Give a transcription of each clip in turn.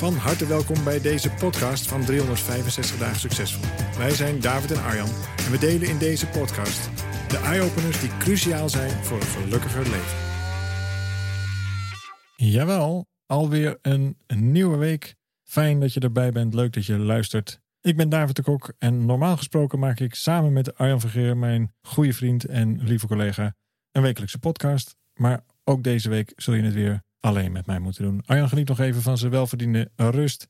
Van harte welkom bij deze podcast van 365 dagen succesvol. Wij zijn David en Arjan en we delen in deze podcast de eye-openers die cruciaal zijn voor een gelukkiger leven. Jawel, alweer een, nieuwe week. Fijn dat je erbij bent, leuk dat je luistert. Ik ben David de Kok en normaal gesproken maak ik samen met Arjan Vergeer, mijn goede vriend en lieve collega, een wekelijkse podcast. Maar ook deze week zul je het weer alleen met mij moeten doen. Arjan geniet nog even van zijn welverdiende rust.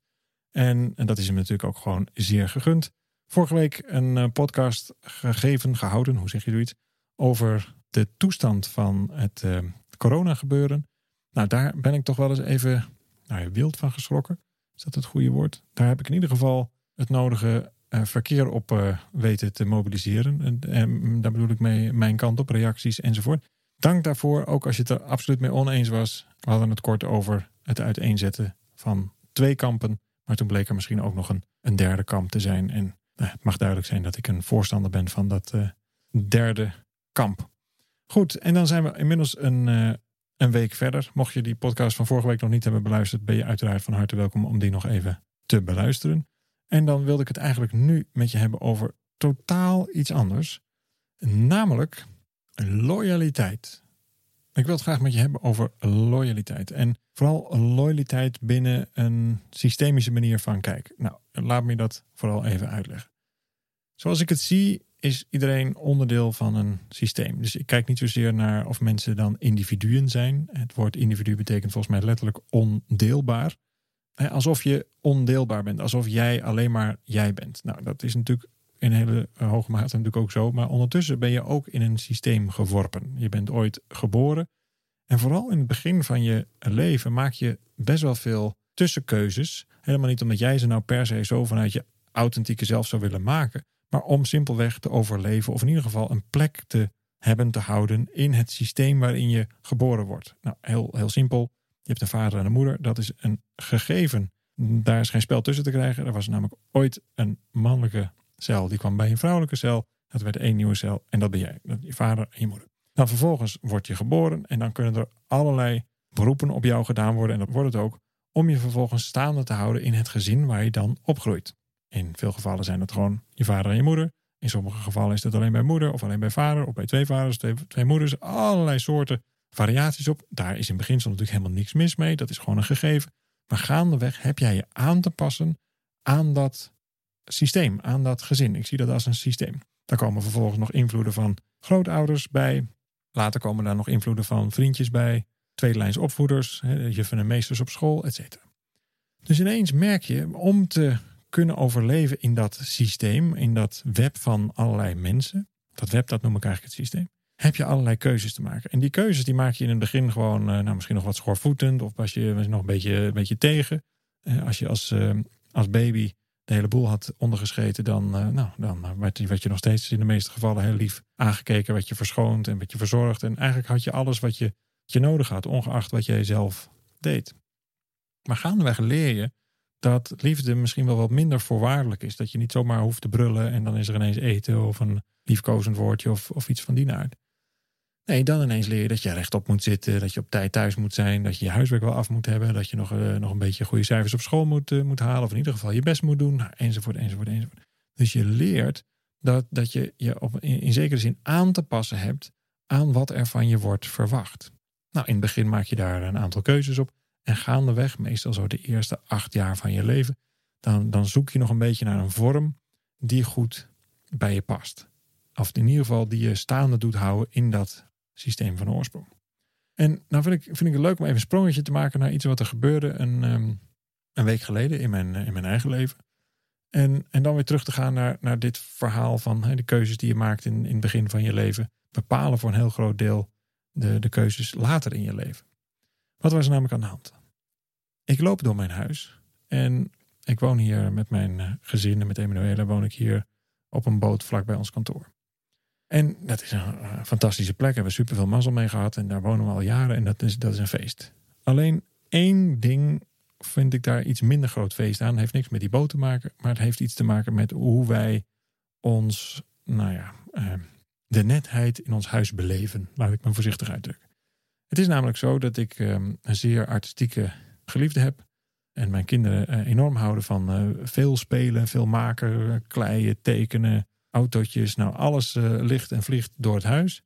En, en dat is hem natuurlijk ook gewoon zeer gegund. Vorige week een eh, podcast gegeven, gehouden, hoe zeg je zoiets, over de toestand van het uh, corona gebeuren. Nou, daar ben ik toch wel eens even nou, wild van geschrokken. Is dat het goede woord? Daar heb ik in ieder geval het nodige uh, verkeer op weten te mobiliseren. En, en, daar bedoel ik mee mijn kant op, reacties enzovoort. Dank daarvoor, ook als je het er absoluut mee oneens was. We hadden het kort over het uiteenzetten van twee kampen. Maar toen bleek er misschien ook nog een, een derde kamp te zijn. En nou, het mag duidelijk zijn dat ik een voorstander ben van dat uh, derde kamp. Goed, en dan zijn we inmiddels een, uh, een week verder. Mocht je die podcast van vorige week nog niet hebben beluisterd, ben je uiteraard van harte welkom om die nog even te beluisteren. En dan wilde ik het eigenlijk nu met je hebben over totaal iets anders. Namelijk loyaliteit. Ik wil het graag met je hebben over loyaliteit. En vooral loyaliteit binnen een systemische manier van kijken. Nou, laat me dat vooral even uitleggen. Zoals ik het zie, is iedereen onderdeel van een systeem. Dus ik kijk niet zozeer naar of mensen dan individuen zijn. Het woord individu betekent volgens mij letterlijk ondeelbaar. Alsof je ondeelbaar bent, alsof jij alleen maar jij bent. Nou, dat is natuurlijk in hele hoge mate natuurlijk ook zo. Maar ondertussen ben je ook in een systeem geworpen. Je bent ooit geboren. En vooral in het begin van je leven maak je best wel veel tussenkeuzes. Helemaal niet omdat jij ze nou per se zo vanuit je authentieke zelf zou willen maken. Maar om simpelweg te overleven. Of in ieder geval een plek te hebben, te houden in het systeem waarin je geboren wordt. Nou, heel, heel simpel. Je hebt een vader en een moeder. Dat is een gegeven. Daar is geen spel tussen te krijgen. Er was namelijk ooit een mannelijke cel. Die kwam bij een vrouwelijke cel. Dat werd één nieuwe cel. En dat ben jij. Je vader en je moeder. Dan vervolgens word je geboren. En dan kunnen er allerlei beroepen op jou gedaan worden. En dat wordt het ook. Om je vervolgens staande te houden in het gezin waar je dan opgroeit. In veel gevallen zijn dat gewoon je vader en je moeder. In sommige gevallen is dat alleen bij moeder of alleen bij vader. Of bij twee vaders, twee, twee moeders. Allerlei soorten variaties op. Daar is in beginsel natuurlijk helemaal niks mis mee. Dat is gewoon een gegeven. Maar gaandeweg heb jij je aan te passen aan dat systeem, aan dat gezin. Ik zie dat als een systeem. Daar komen vervolgens nog invloeden van grootouders bij. Later komen daar nog invloeden van vriendjes bij. Tweedelijns opvoeders, juffen en meesters op school, etc. Dus ineens merk je, om te kunnen overleven in dat systeem, in dat web van allerlei mensen, dat web dat noem ik eigenlijk het systeem, heb je allerlei keuzes te maken. En die keuzes die maak je in het begin gewoon, eh, nou, misschien nog wat schoorvoetend, of was je nog een beetje, een beetje tegen. Eh, als je als, eh, als baby de hele boel had ondergescheten, dan, uh, nou, dan werd, werd, je nog steeds in de meeste gevallen heel lief aangekeken, werd je verschoond en werd je verzorgd. En eigenlijk had je alles wat je, wat je nodig had, ongeacht wat jij zelf deed. Maar gaandeweg leer je dat liefde misschien wel wat minder voorwaardelijk is. Dat je niet zomaar hoeft te brullen en dan is er ineens eten of een liefkozend woordje of, of iets van die naart. Nee, dan ineens leer je dat je rechtop moet zitten, dat je op tijd thuis moet zijn, dat je je huiswerk wel af moet hebben, dat je nog, uh, nog een beetje goede cijfers op school moet, uh, moet halen, of in ieder geval je best moet doen, nou, enzovoort, enzovoort, enzovoort. Dus je leert dat, dat je je op, in, in zekere zin aan te passen hebt aan wat er van je wordt verwacht. Nou, in het begin maak je daar een aantal keuzes op. En gaandeweg, meestal zo de eerste acht jaar van je leven, dan, dan zoek je nog een beetje naar een vorm die goed bij je past. Of in ieder geval die je staande doet houden in dat systeem van oorsprong. En nou vind ik, vind ik het leuk om even een sprongetje te maken naar iets wat er gebeurde een, um, een week geleden in mijn, in mijn eigen leven. En, en dan weer terug te gaan naar, naar dit verhaal van de keuzes die je maakt in, in het begin van je leven. Bepalen voor een heel groot deel de, de keuzes later in je leven. Wat was er namelijk aan de hand? ik loop door mijn huis en ik woon hier met mijn eh, gezin en met Emanuele woon ik hier op een boot vlak bij ons kantoor. En dat is een uh, fantastische plek. We hebben super veel mazzel mee gehad en daar wonen we al jaren en dat is, dat is een feest. Alleen één ding vind ik daar iets minder groot feest aan. Het heeft niks met die boot te maken, maar het heeft iets te maken met hoe wij ons, nou ja, uh, de netheid in ons huis beleven. Laat ik me voorzichtig uitdrukken. Het is namelijk zo dat ik um, een zeer artistieke geliefde heb. En mijn kinderen enorm houden van veel spelen, veel maken, kleien, tekenen, autootjes. Nou, alles ligt en vliegt door het huis.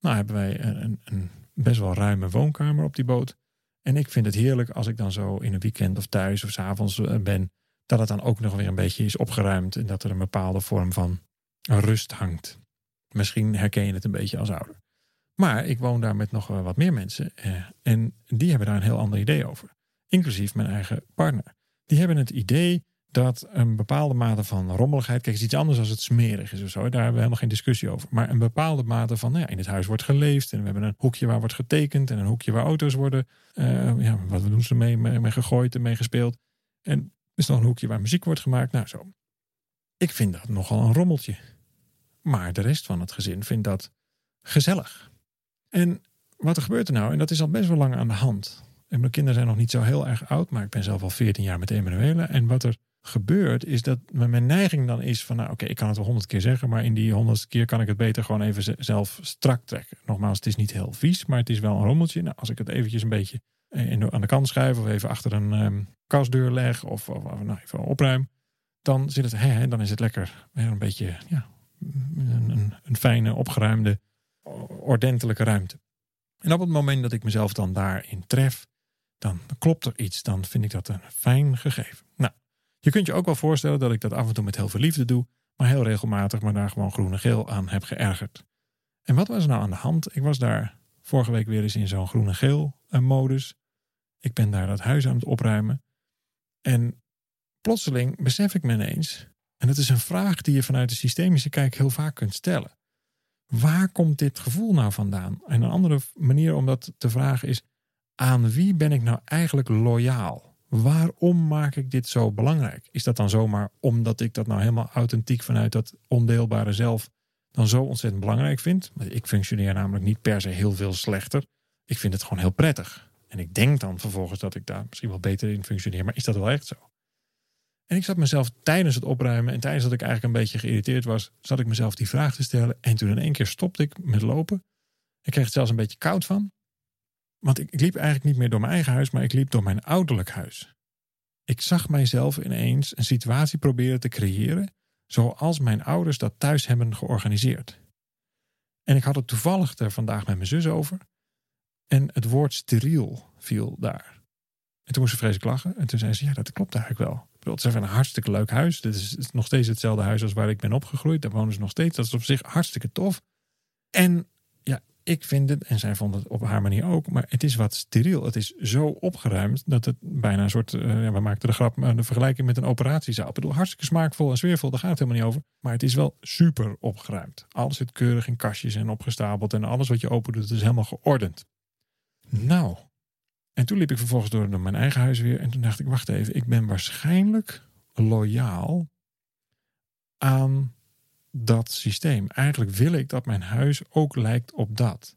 Nou hebben wij een, een best wel ruime woonkamer op die boot. En ik vind het heerlijk als ik dan zo in een weekend of thuis of s avonds ben, dat het dan ook nog weer een beetje is opgeruimd en dat er een bepaalde vorm van rust hangt. Misschien herken je het een beetje als ouder. Maar ik woon daar met nog wat meer mensen eh, en die hebben daar een heel ander idee over. Inclusief mijn eigen partner. Die hebben het idee dat een bepaalde mate van rommeligheid. Kijk, het is iets anders als het smerig is of zo. Daar hebben we helemaal geen discussie over. Maar een bepaalde mate van. Nou ja, in het huis wordt geleefd. En we hebben een hoekje waar wordt getekend. En een hoekje waar auto's worden. Uh, ja, wat doen ze mee, mee, mee gegooid en mee gespeeld. En er is nog een hoekje waar muziek wordt gemaakt. Nou, zo. Ik vind dat nogal een rommeltje. Maar de rest van het gezin vindt dat gezellig. En wat er gebeurt er nou? En dat is al best wel lang aan de hand. En mijn kinderen zijn nog niet zo heel erg oud, maar ik ben zelf al 14 jaar met Emanuele. En wat er gebeurt, is dat mijn neiging dan is van, nou oké, ik kan het wel honderd keer zeggen, maar in die honderdste keer kan ik het beter gewoon even zelf strak trekken. Nogmaals, het is niet heel vies, maar het is wel een rommeltje. Nou, als ik het eventjes een beetje in, aan de kant schuif of even achter een um, kastdeur leg of, of, of nou, even opruim, dan, zit het, hè, dan is het lekker een beetje ja, een, een, een fijne, opgeruimde, ordentelijke ruimte. En op het moment dat ik mezelf dan daarin tref, dan klopt er iets. Dan vind ik dat een fijn gegeven. Nou, je kunt je ook wel voorstellen dat ik dat af en toe met heel veel liefde doe, maar heel regelmatig maar daar gewoon groen en geel aan heb geërgerd. En wat was er nou aan de hand? Ik was daar vorige week weer eens in zo'n groen en geel eh, modus. Ik ben daar dat huis aan het opruimen. En plotseling besef ik me ineens, en dat is een vraag die je vanuit de systemische kijk heel vaak kunt stellen. Waar komt dit gevoel nou vandaan? En een andere manier om dat te vragen is: aan wie ben ik nou eigenlijk loyaal? Waarom maak ik dit zo belangrijk? Is dat dan zomaar omdat ik dat nou helemaal authentiek vanuit dat ondeelbare zelf dan zo ontzettend belangrijk vind? Ik functioneer namelijk niet per se heel veel slechter. Ik vind het gewoon heel prettig. En ik denk dan vervolgens dat ik daar misschien wel beter in functioneer. Maar is dat wel echt zo? En ik zat mezelf tijdens het opruimen en tijdens dat ik eigenlijk een beetje geïrriteerd was, zat ik mezelf die vraag te stellen. En toen in één keer stopte ik met lopen. Ik kreeg het zelfs een beetje koud van. Want ik, liep eigenlijk niet meer door mijn eigen huis, maar ik liep door mijn ouderlijk huis. Ik zag mijzelf ineens een situatie proberen te creëren zoals mijn ouders dat thuis hebben georganiseerd. En ik had het toevallig er vandaag met mijn zus over. En het woord steriel viel daar. En toen moest ze vreselijk lachen. En toen zei ze, ja, dat klopt eigenlijk wel. Ik bedoel, het is even een hartstikke leuk huis. Dit is nog steeds hetzelfde huis als waar ik ben opgegroeid. Daar wonen ze nog steeds. Dat is op zich hartstikke tof. En ik vind het, en zij vond het op haar manier ook, maar het is wat steriel. Het is zo opgeruimd dat het bijna een soort, ja, we maakten de grap, de vergelijking met een operatiezaal. Ik bedoel, hartstikke smaakvol en sfeervol, daar gaat het helemaal niet over. Maar het is wel super opgeruimd. Alles zit keurig in kastjes en opgestapeld en alles wat je open doet, is helemaal geordend. Nou, en toen liep ik vervolgens door, door mijn eigen huis weer en toen dacht ik, wacht even, ik ben waarschijnlijk loyaal aan dat systeem. Eigenlijk wil ik dat mijn huis ook lijkt op dat.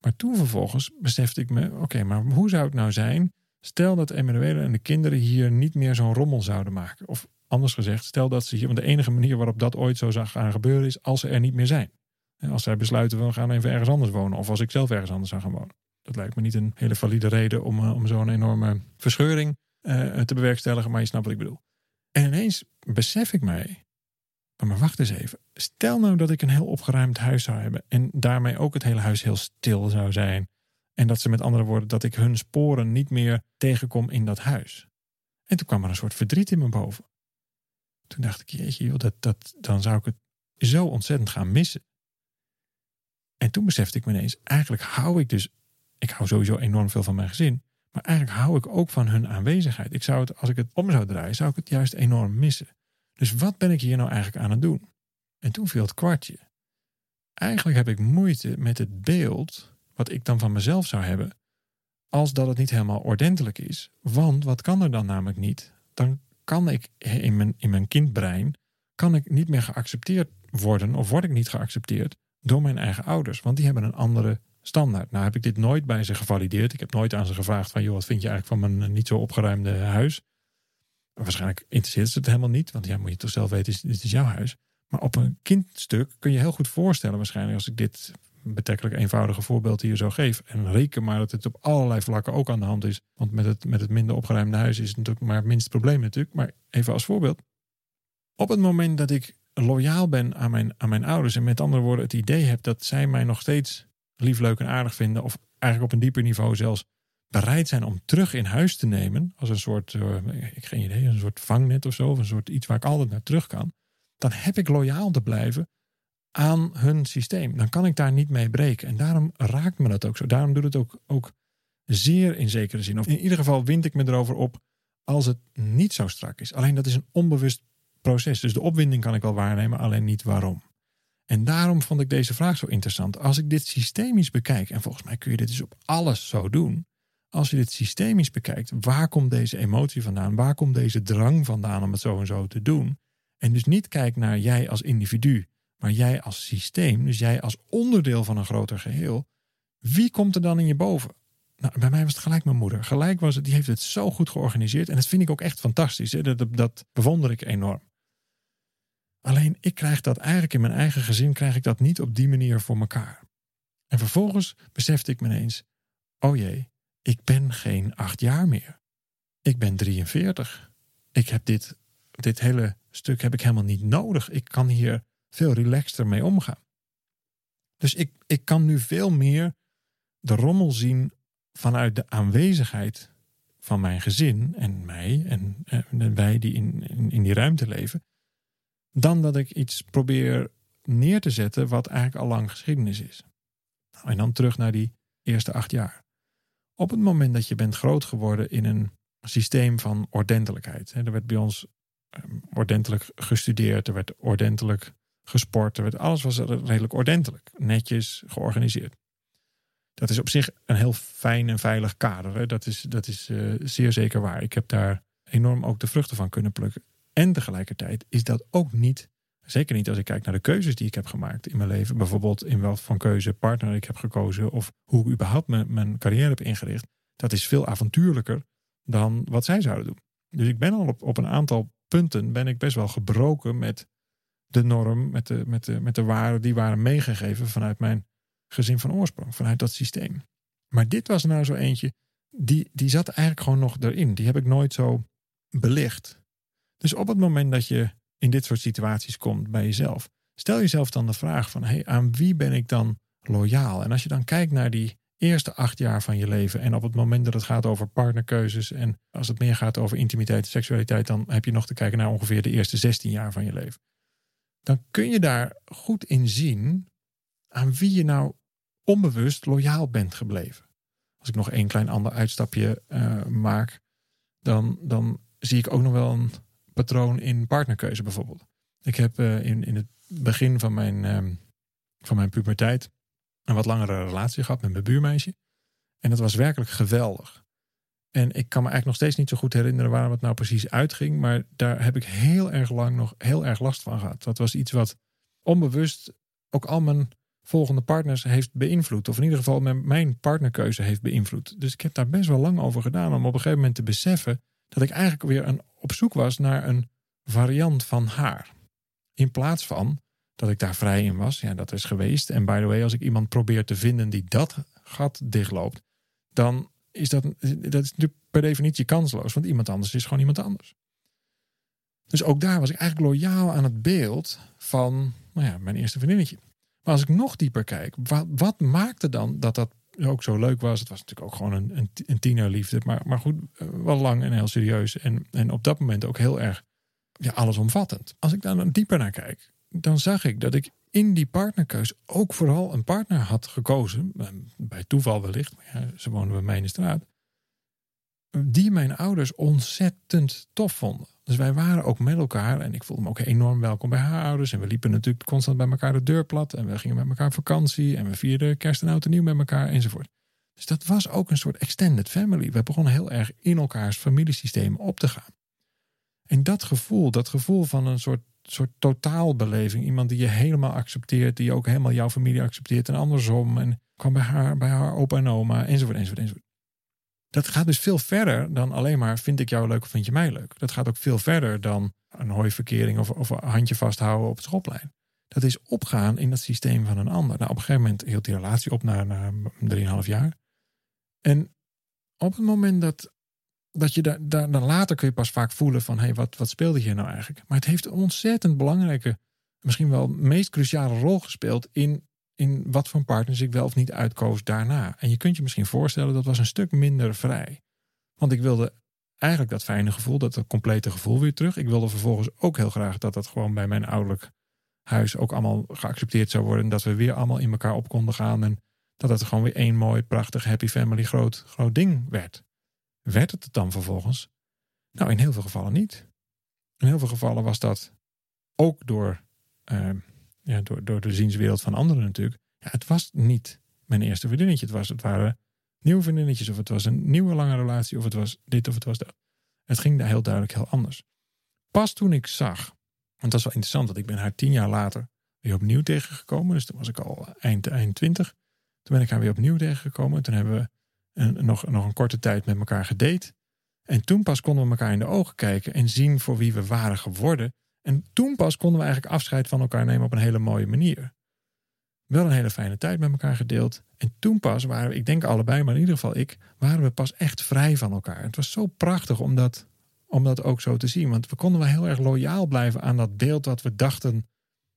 Maar toen vervolgens besefte ik me: oké, maar hoe zou het nou zijn? Stel dat Emanuele en de kinderen hier niet meer zo'n rommel zouden maken. Of anders gezegd, stel dat ze hier. Want de enige manier waarop dat ooit zo zou gaan gebeuren is als ze er niet meer zijn. Als zij besluiten we gaan even ergens anders wonen. Of als ik zelf ergens anders zou gaan wonen. Dat lijkt me niet een hele valide reden om, uh, om zo'n enorme verscheuring uh, te bewerkstelligen. Maar je snapt wat ik bedoel. En ineens besef ik mij maar wacht eens even. Stel nou dat ik een heel opgeruimd huis zou hebben en daarmee ook het hele huis heel stil zou zijn. En dat ze met andere woorden, dat ik hun sporen niet meer tegenkom in dat huis. En toen kwam er een soort verdriet in me boven. Toen dacht ik, jeetje joh, dat, dat, dan zou ik het zo ontzettend gaan missen. En toen besefte ik me ineens, eigenlijk hou ik dus, ik hou sowieso enorm veel van mijn gezin. Maar eigenlijk hou ik ook van hun aanwezigheid. Ik zou het, als ik het om zou draaien, zou ik het juist enorm missen. Dus wat ben ik hier nou eigenlijk aan het doen? En toen viel het kwartje. Eigenlijk heb ik moeite met het beeld wat ik dan van mezelf zou hebben als dat het niet helemaal ordentelijk is. Want wat kan er dan namelijk niet? Dan kan ik in mijn, in mijn kindbrein kan ik niet meer geaccepteerd worden of word ik niet geaccepteerd door mijn eigen ouders. Want die hebben een andere standaard. Nou heb ik dit nooit bij ze gevalideerd. Ik heb nooit aan ze gevraagd van joh, wat vind je eigenlijk van mijn niet zo opgeruimde huis? Waarschijnlijk interesseert ze het helemaal niet, want ja, moet je toch zelf weten, dit is jouw huis. Maar op een kindstuk kun je heel goed voorstellen, waarschijnlijk als ik dit betrekkelijk eenvoudige voorbeeld hier zo geef. En reken maar dat het op allerlei vlakken ook aan de hand is. Want met het, met het minder opgeruimde huis is het natuurlijk maar het minste probleem natuurlijk. Maar even als voorbeeld. Op het moment dat ik loyaal ben aan mijn, aan mijn ouders. En met andere woorden het idee heb dat zij mij nog steeds lief, leuk en aardig vinden. Of eigenlijk op een dieper niveau zelfs bereid zijn om terug in huis te nemen. Als een soort, uh, ik geen idee, een soort vangnet of zo. Of een soort iets waar ik altijd naar terug kan. Dan heb ik loyaal te blijven aan hun systeem. Dan kan ik daar niet mee breken. En daarom raakt me dat ook zo. Daarom doet het ook, ook zeer in zekere zin. Of in ieder geval wind ik me erover op als het niet zo strak is. Alleen dat is een onbewust proces. Dus de opwinding kan ik wel waarnemen, alleen niet waarom. En daarom vond ik deze vraag zo interessant. Als ik dit systemisch bekijk, en volgens mij kun je dit dus op alles zo doen. Als je dit systemisch bekijkt, waar komt deze emotie vandaan? Waar komt deze drang vandaan om het zo en zo te doen? En dus niet kijkt naar jij als individu, maar jij als systeem, dus jij als onderdeel van een groter geheel. Wie komt er dan in je boven? Nou, bij mij was het gelijk mijn moeder. Gelijk was het, die heeft het zo goed georganiseerd. En dat vind ik ook echt fantastisch. Hè? Dat, dat, bewonder ik enorm. Alleen ik krijg dat eigenlijk in mijn eigen gezin krijg ik dat niet op die manier voor elkaar. En vervolgens besefte ik me ineens: oh jee, ik ben geen acht jaar meer. Ik ben 43. Ik heb dit, dit hele stuk heb ik helemaal niet nodig. Ik kan hier veel relaxter mee omgaan. Dus ik, ik kan nu veel meer de rommel zien vanuit de aanwezigheid van mijn gezin en mij en, wij die in, in, in die ruimte leven dan dat ik iets probeer neer te zetten wat eigenlijk al lang geschiedenis is. Nou, en dan terug naar die eerste acht jaar. Op het moment dat je bent groot geworden in een systeem van ordentelijkheid. Er werd bij ons ehm, ordentelijk gestudeerd, er werd ordentelijk gesport, er werd, alles was redelijk ordentelijk, netjes georganiseerd. Dat is op zich een heel fijn en veilig kader. Dat is, dat is uh, zeer zeker waar. Ik heb daar enorm ook de vruchten van kunnen plukken. En tegelijkertijd is dat ook niet, zeker niet als ik kijk naar de keuzes die ik heb gemaakt in mijn leven. Bijvoorbeeld in welk van keuze partner ik heb gekozen of hoe ik überhaupt mijn, mijn carrière heb ingericht. Dat is veel avontuurlijker dan wat zij zouden doen. Dus ik ben al op, op een aantal punten ben ik best wel gebroken met de norm, met de, met de, met de waarden die waren meegegeven vanuit mijn gezin van oorsprong, vanuit dat systeem. Maar dit was nou zo eentje, die, die zat eigenlijk gewoon nog erin. Die heb ik nooit zo belicht. Dus op het moment dat je in dit soort situaties komt bij jezelf, stel jezelf dan de vraag van hey, aan wie ben ik dan loyaal? En als je dan kijkt naar die eerste acht jaar van je leven en op het moment dat het gaat over partnerkeuzes en als het meer gaat over intimiteit en seksualiteit, dan heb je nog te kijken naar ongeveer de eerste 16 jaar van je leven. Dan kun je daar goed in zien aan wie je nou onbewust loyaal bent gebleven. Als ik nog één klein ander uitstapje uh, maak, dan, dan zie ik ook nog wel een patroon in partnerkeuze bijvoorbeeld. Ik heb uh, in, in het begin van mijn, um, van mijn puberteit een wat langere relatie gehad met mijn buurmeisje. En dat was werkelijk geweldig. En ik kan me eigenlijk nog steeds niet zo goed herinneren waarom het nou precies uitging. Maar daar heb ik heel erg lang nog heel erg last van gehad. Dat was iets wat onbewust ook al mijn volgende partners heeft beïnvloed. Of in ieder geval mijn partnerkeuze heeft beïnvloed. Dus ik heb daar best wel lang over gedaan om op een gegeven moment te beseffen dat ik eigenlijk weer een, op zoek was naar een variant van haar. In plaats van dat ik daar vrij in was. Ja, dat is geweest. En by the way, als ik iemand probeer te vinden die dat gat dichtloopt, dan is dat, dat is natuurlijk per definitie kansloos. Want iemand anders is gewoon iemand anders. Dus ook daar was ik eigenlijk loyaal aan het beeld van nou ja, mijn eerste vriendinnetje. Maar als ik nog dieper kijk, wat, wat maakte dan dat dat ook zo leuk was. Het was natuurlijk ook gewoon een, een, een tienerliefde. Maar, maar goed, eh, wel lang en heel serieus. En, en op dat moment ook heel erg ja, allesomvattend. Als ik daar dan dieper naar kijk, dan zag ik dat ik in die partnerkeus ook vooral een partner had gekozen. Bij toeval wellicht, maar ja, ze wonen bij mij in de straat. Die mijn ouders ontzettend tof vonden. Dus wij waren ook met elkaar en ik voelde me ook enorm welkom bij haar ouders. En we liepen natuurlijk constant bij elkaar de deur plat. En we gingen met elkaar vakantie en we vierden kerst en oud en nieuw met elkaar enzovoort. Dus dat was ook een soort extended family. We begonnen heel erg in elkaars familiesysteem op te gaan. En dat gevoel, dat gevoel van een soort, soort totaalbeleving. Iemand die je helemaal accepteert, die ook helemaal jouw familie accepteert en andersom. En kwam bij haar, bij haar opa en oma, enzovoort, enzovoort, enzovoort. Dat gaat dus veel verder dan alleen maar vind ik jou leuk of vind je mij leuk. Dat gaat ook veel verder dan een hooiverkering of, of een handje vasthouden op het schoplijn. Dat is opgaan in het systeem van een ander. Nou, op een gegeven moment hield die relatie op na, na 3,5 jaar. En op het moment dat, dat je daar, daar, later kun je pas vaak voelen van hé, hey, wat, wat speelde hier nou eigenlijk? Maar het heeft een ontzettend belangrijke, misschien wel meest cruciale rol gespeeld in in wat voor partners ik wel of niet uitkoos daarna. En je kunt je misschien voorstellen, dat was een stuk minder vrij. Want ik wilde eigenlijk dat fijne gevoel, dat, complete gevoel weer terug. Ik wilde vervolgens ook heel graag dat dat gewoon bij mijn ouderlijk huis ook allemaal geaccepteerd zou worden. En dat we weer allemaal in elkaar op konden gaan. En dat het gewoon weer één mooi, prachtig, happy family groot, groot ding werd. Werd het het dan vervolgens? Nou, in heel veel gevallen niet. In heel veel gevallen was dat ook door uh, ja, door, door de zienswereld van anderen natuurlijk. Ja, het was niet mijn eerste vriendinnetje. Het, was, het waren nieuwe vriendinnetjes, of het was een nieuwe lange relatie, of het was dit of het was dat. Het ging daar heel duidelijk heel anders. Pas toen ik zag, want dat is wel interessant, want ik ben haar tien jaar later weer opnieuw tegengekomen. Dus toen was ik al eind, eind twintig. Toen ben ik haar weer opnieuw tegengekomen. Toen hebben we een, nog, nog een korte tijd met elkaar gedate. En toen pas konden we elkaar in de ogen kijken en zien voor wie we waren geworden. En toen pas konden we eigenlijk afscheid van elkaar nemen op een hele mooie manier. Wel een hele fijne tijd met elkaar gedeeld. En toen pas waren we, ik denk allebei, maar in ieder geval ik, waren we pas echt vrij van elkaar. Het was zo prachtig om dat, om dat ook zo te zien. Want we konden wel heel erg loyaal blijven aan dat beeld dat we dachten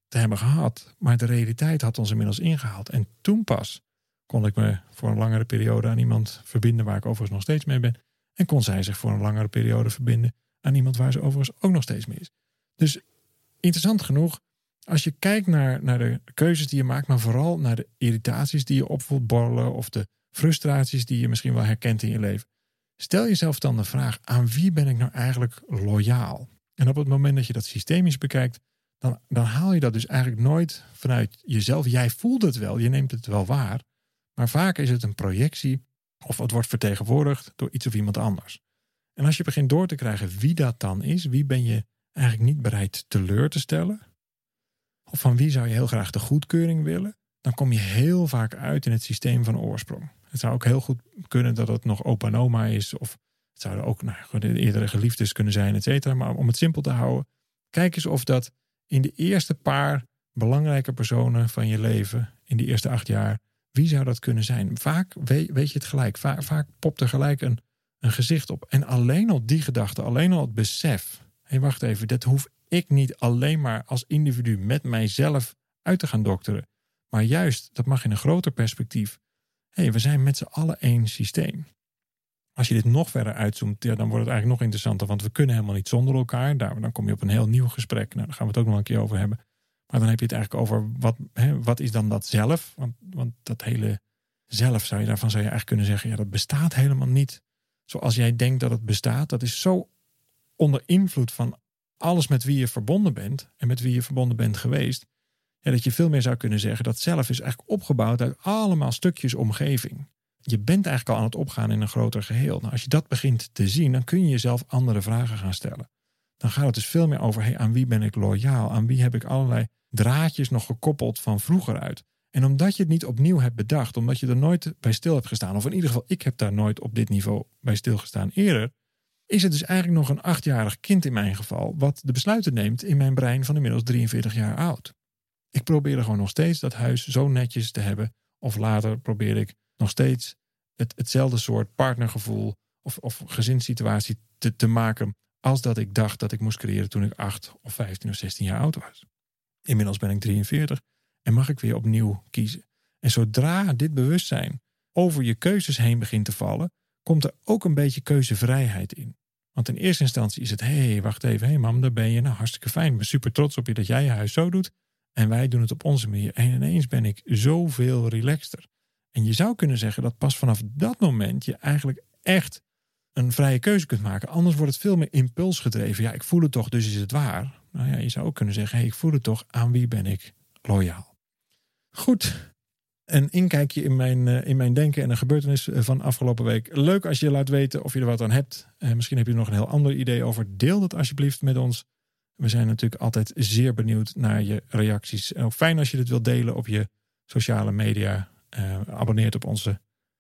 te hebben gehad. Maar de realiteit had ons inmiddels ingehaald. En toen pas kon ik me voor een langere periode aan iemand verbinden waar ik overigens nog steeds mee ben. En kon zij zich voor een langere periode verbinden aan iemand waar ze overigens ook nog steeds mee is. Dus interessant genoeg, als je kijkt naar, naar de keuzes die je maakt, maar vooral naar de irritaties die je opvoelt borrelen of de frustraties die je misschien wel herkent in je leven. Stel jezelf dan de vraag: aan wie ben ik nou eigenlijk loyaal? En op het moment dat je dat systemisch bekijkt, dan, dan haal je dat dus eigenlijk nooit vanuit jezelf. Jij voelt het wel, je neemt het wel waar. Maar vaak is het een projectie of het wordt vertegenwoordigd door iets of iemand anders. En als je begint door te krijgen wie dat dan is, wie ben je eigenlijk niet bereid teleur te stellen? Of van wie zou je heel graag de goedkeuring willen? Dan kom je heel vaak uit in het systeem van oorsprong. Het zou ook heel goed kunnen dat het nog opa en oma is. Of het zouden ook nou, de eerdere geliefdes kunnen zijn, et cetera. Maar om het simpel te houden, kijk eens of dat in de eerste paar belangrijke personen van je leven, in die eerste acht jaar, wie zou dat kunnen zijn? Vaak weet, weet je het gelijk. Vaak, vaak popt er gelijk een, een gezicht op. En alleen al die gedachte, alleen al het besef hey, wacht even, dat hoef ik niet alleen maar als individu met mijzelf uit te gaan dokteren. Maar juist, dat mag in een groter perspectief. hey, we zijn met z'n allen één systeem. Als je dit nog verder uitzoomt, ja, dan wordt het eigenlijk nog interessanter. Want we kunnen helemaal niet zonder elkaar. Daar, dan kom je op een heel nieuw gesprek. Nou, daar gaan we het ook nog een keer over hebben. Maar dan heb je het eigenlijk over wat, hè, wat is dan dat zelf? Want, want dat hele zelf zou je daarvan zou je eigenlijk kunnen zeggen, ja, dat bestaat helemaal niet. Zoals jij denkt dat het bestaat, dat is zo onder invloed van alles met wie je verbonden bent en met wie je verbonden bent geweest, ja, dat je veel meer zou kunnen zeggen dat zelf is eigenlijk opgebouwd uit allemaal stukjes omgeving. Je bent eigenlijk al aan het opgaan in een groter geheel. Nou, als je dat begint te zien, dan kun je jezelf andere vragen gaan stellen. Dan gaat het dus veel meer over hey, aan wie ben ik loyaal? Aan wie heb ik allerlei draadjes nog gekoppeld van vroeger uit? En omdat je het niet opnieuw hebt bedacht, omdat je er nooit bij stil hebt gestaan, of in ieder geval ik heb daar nooit op dit niveau bij stilgestaan eerder, is het dus eigenlijk nog een achtjarig kind in mijn geval, wat de besluiten neemt in mijn brein van inmiddels 43 jaar oud. Ik probeerde gewoon nog steeds dat huis zo netjes te hebben, of later probeer ik nog steeds het, hetzelfde soort partnergevoel of, of gezinssituatie te, te maken als dat ik dacht dat ik moest creëren toen ik 8 of 15 of 16 jaar oud was. Inmiddels ben ik 43 en mag ik weer opnieuw kiezen. En zodra dit bewustzijn over je keuzes heen begint te vallen, komt er ook een beetje keuzevrijheid in. Want in eerste instantie is het, hé, hey, wacht even, hé hey mam, daar ben je. Nou, hartstikke fijn. Ik ben super trots op je dat jij je huis zo doet. En wij doen het op onze manier. En ineens ben ik zoveel relaxter. En je zou kunnen zeggen dat pas vanaf dat moment je eigenlijk echt een vrije keuze kunt maken. Anders wordt het veel meer impulsgedreven. Ja, ik voel het toch, dus is het waar. Nou ja, je zou ook kunnen zeggen, hé, hey, ik voel het toch, aan wie ben ik loyaal? Goed, een inkijkje in mijn, uh, in mijn denken en een gebeurtenis van afgelopen week. Leuk als je laat weten of je er wat aan hebt. Uh, misschien heb je er nog een heel ander idee over. Deel dat alsjeblieft met ons. We zijn natuurlijk altijd zeer benieuwd naar je reacties. En ook fijn als je dit wilt delen op je sociale media. Uh, abonneert op onze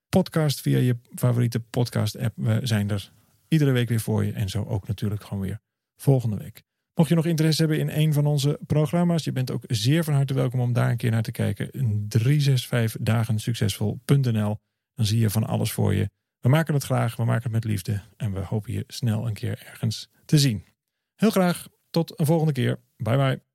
podcast via je favoriete podcast app. We zijn er iedere week weer voor je. En zo ook natuurlijk gewoon weer volgende week. Mocht je nog interesse hebben in een van onze programma's, je bent ook zeer van harte welkom om daar een keer naar te kijken. 365 dagen succesvol.nl. Dan zie je van alles voor je. We maken het graag, we maken het met liefde en we hopen je snel een keer ergens te zien. Heel graag tot een volgende keer. Bye bye.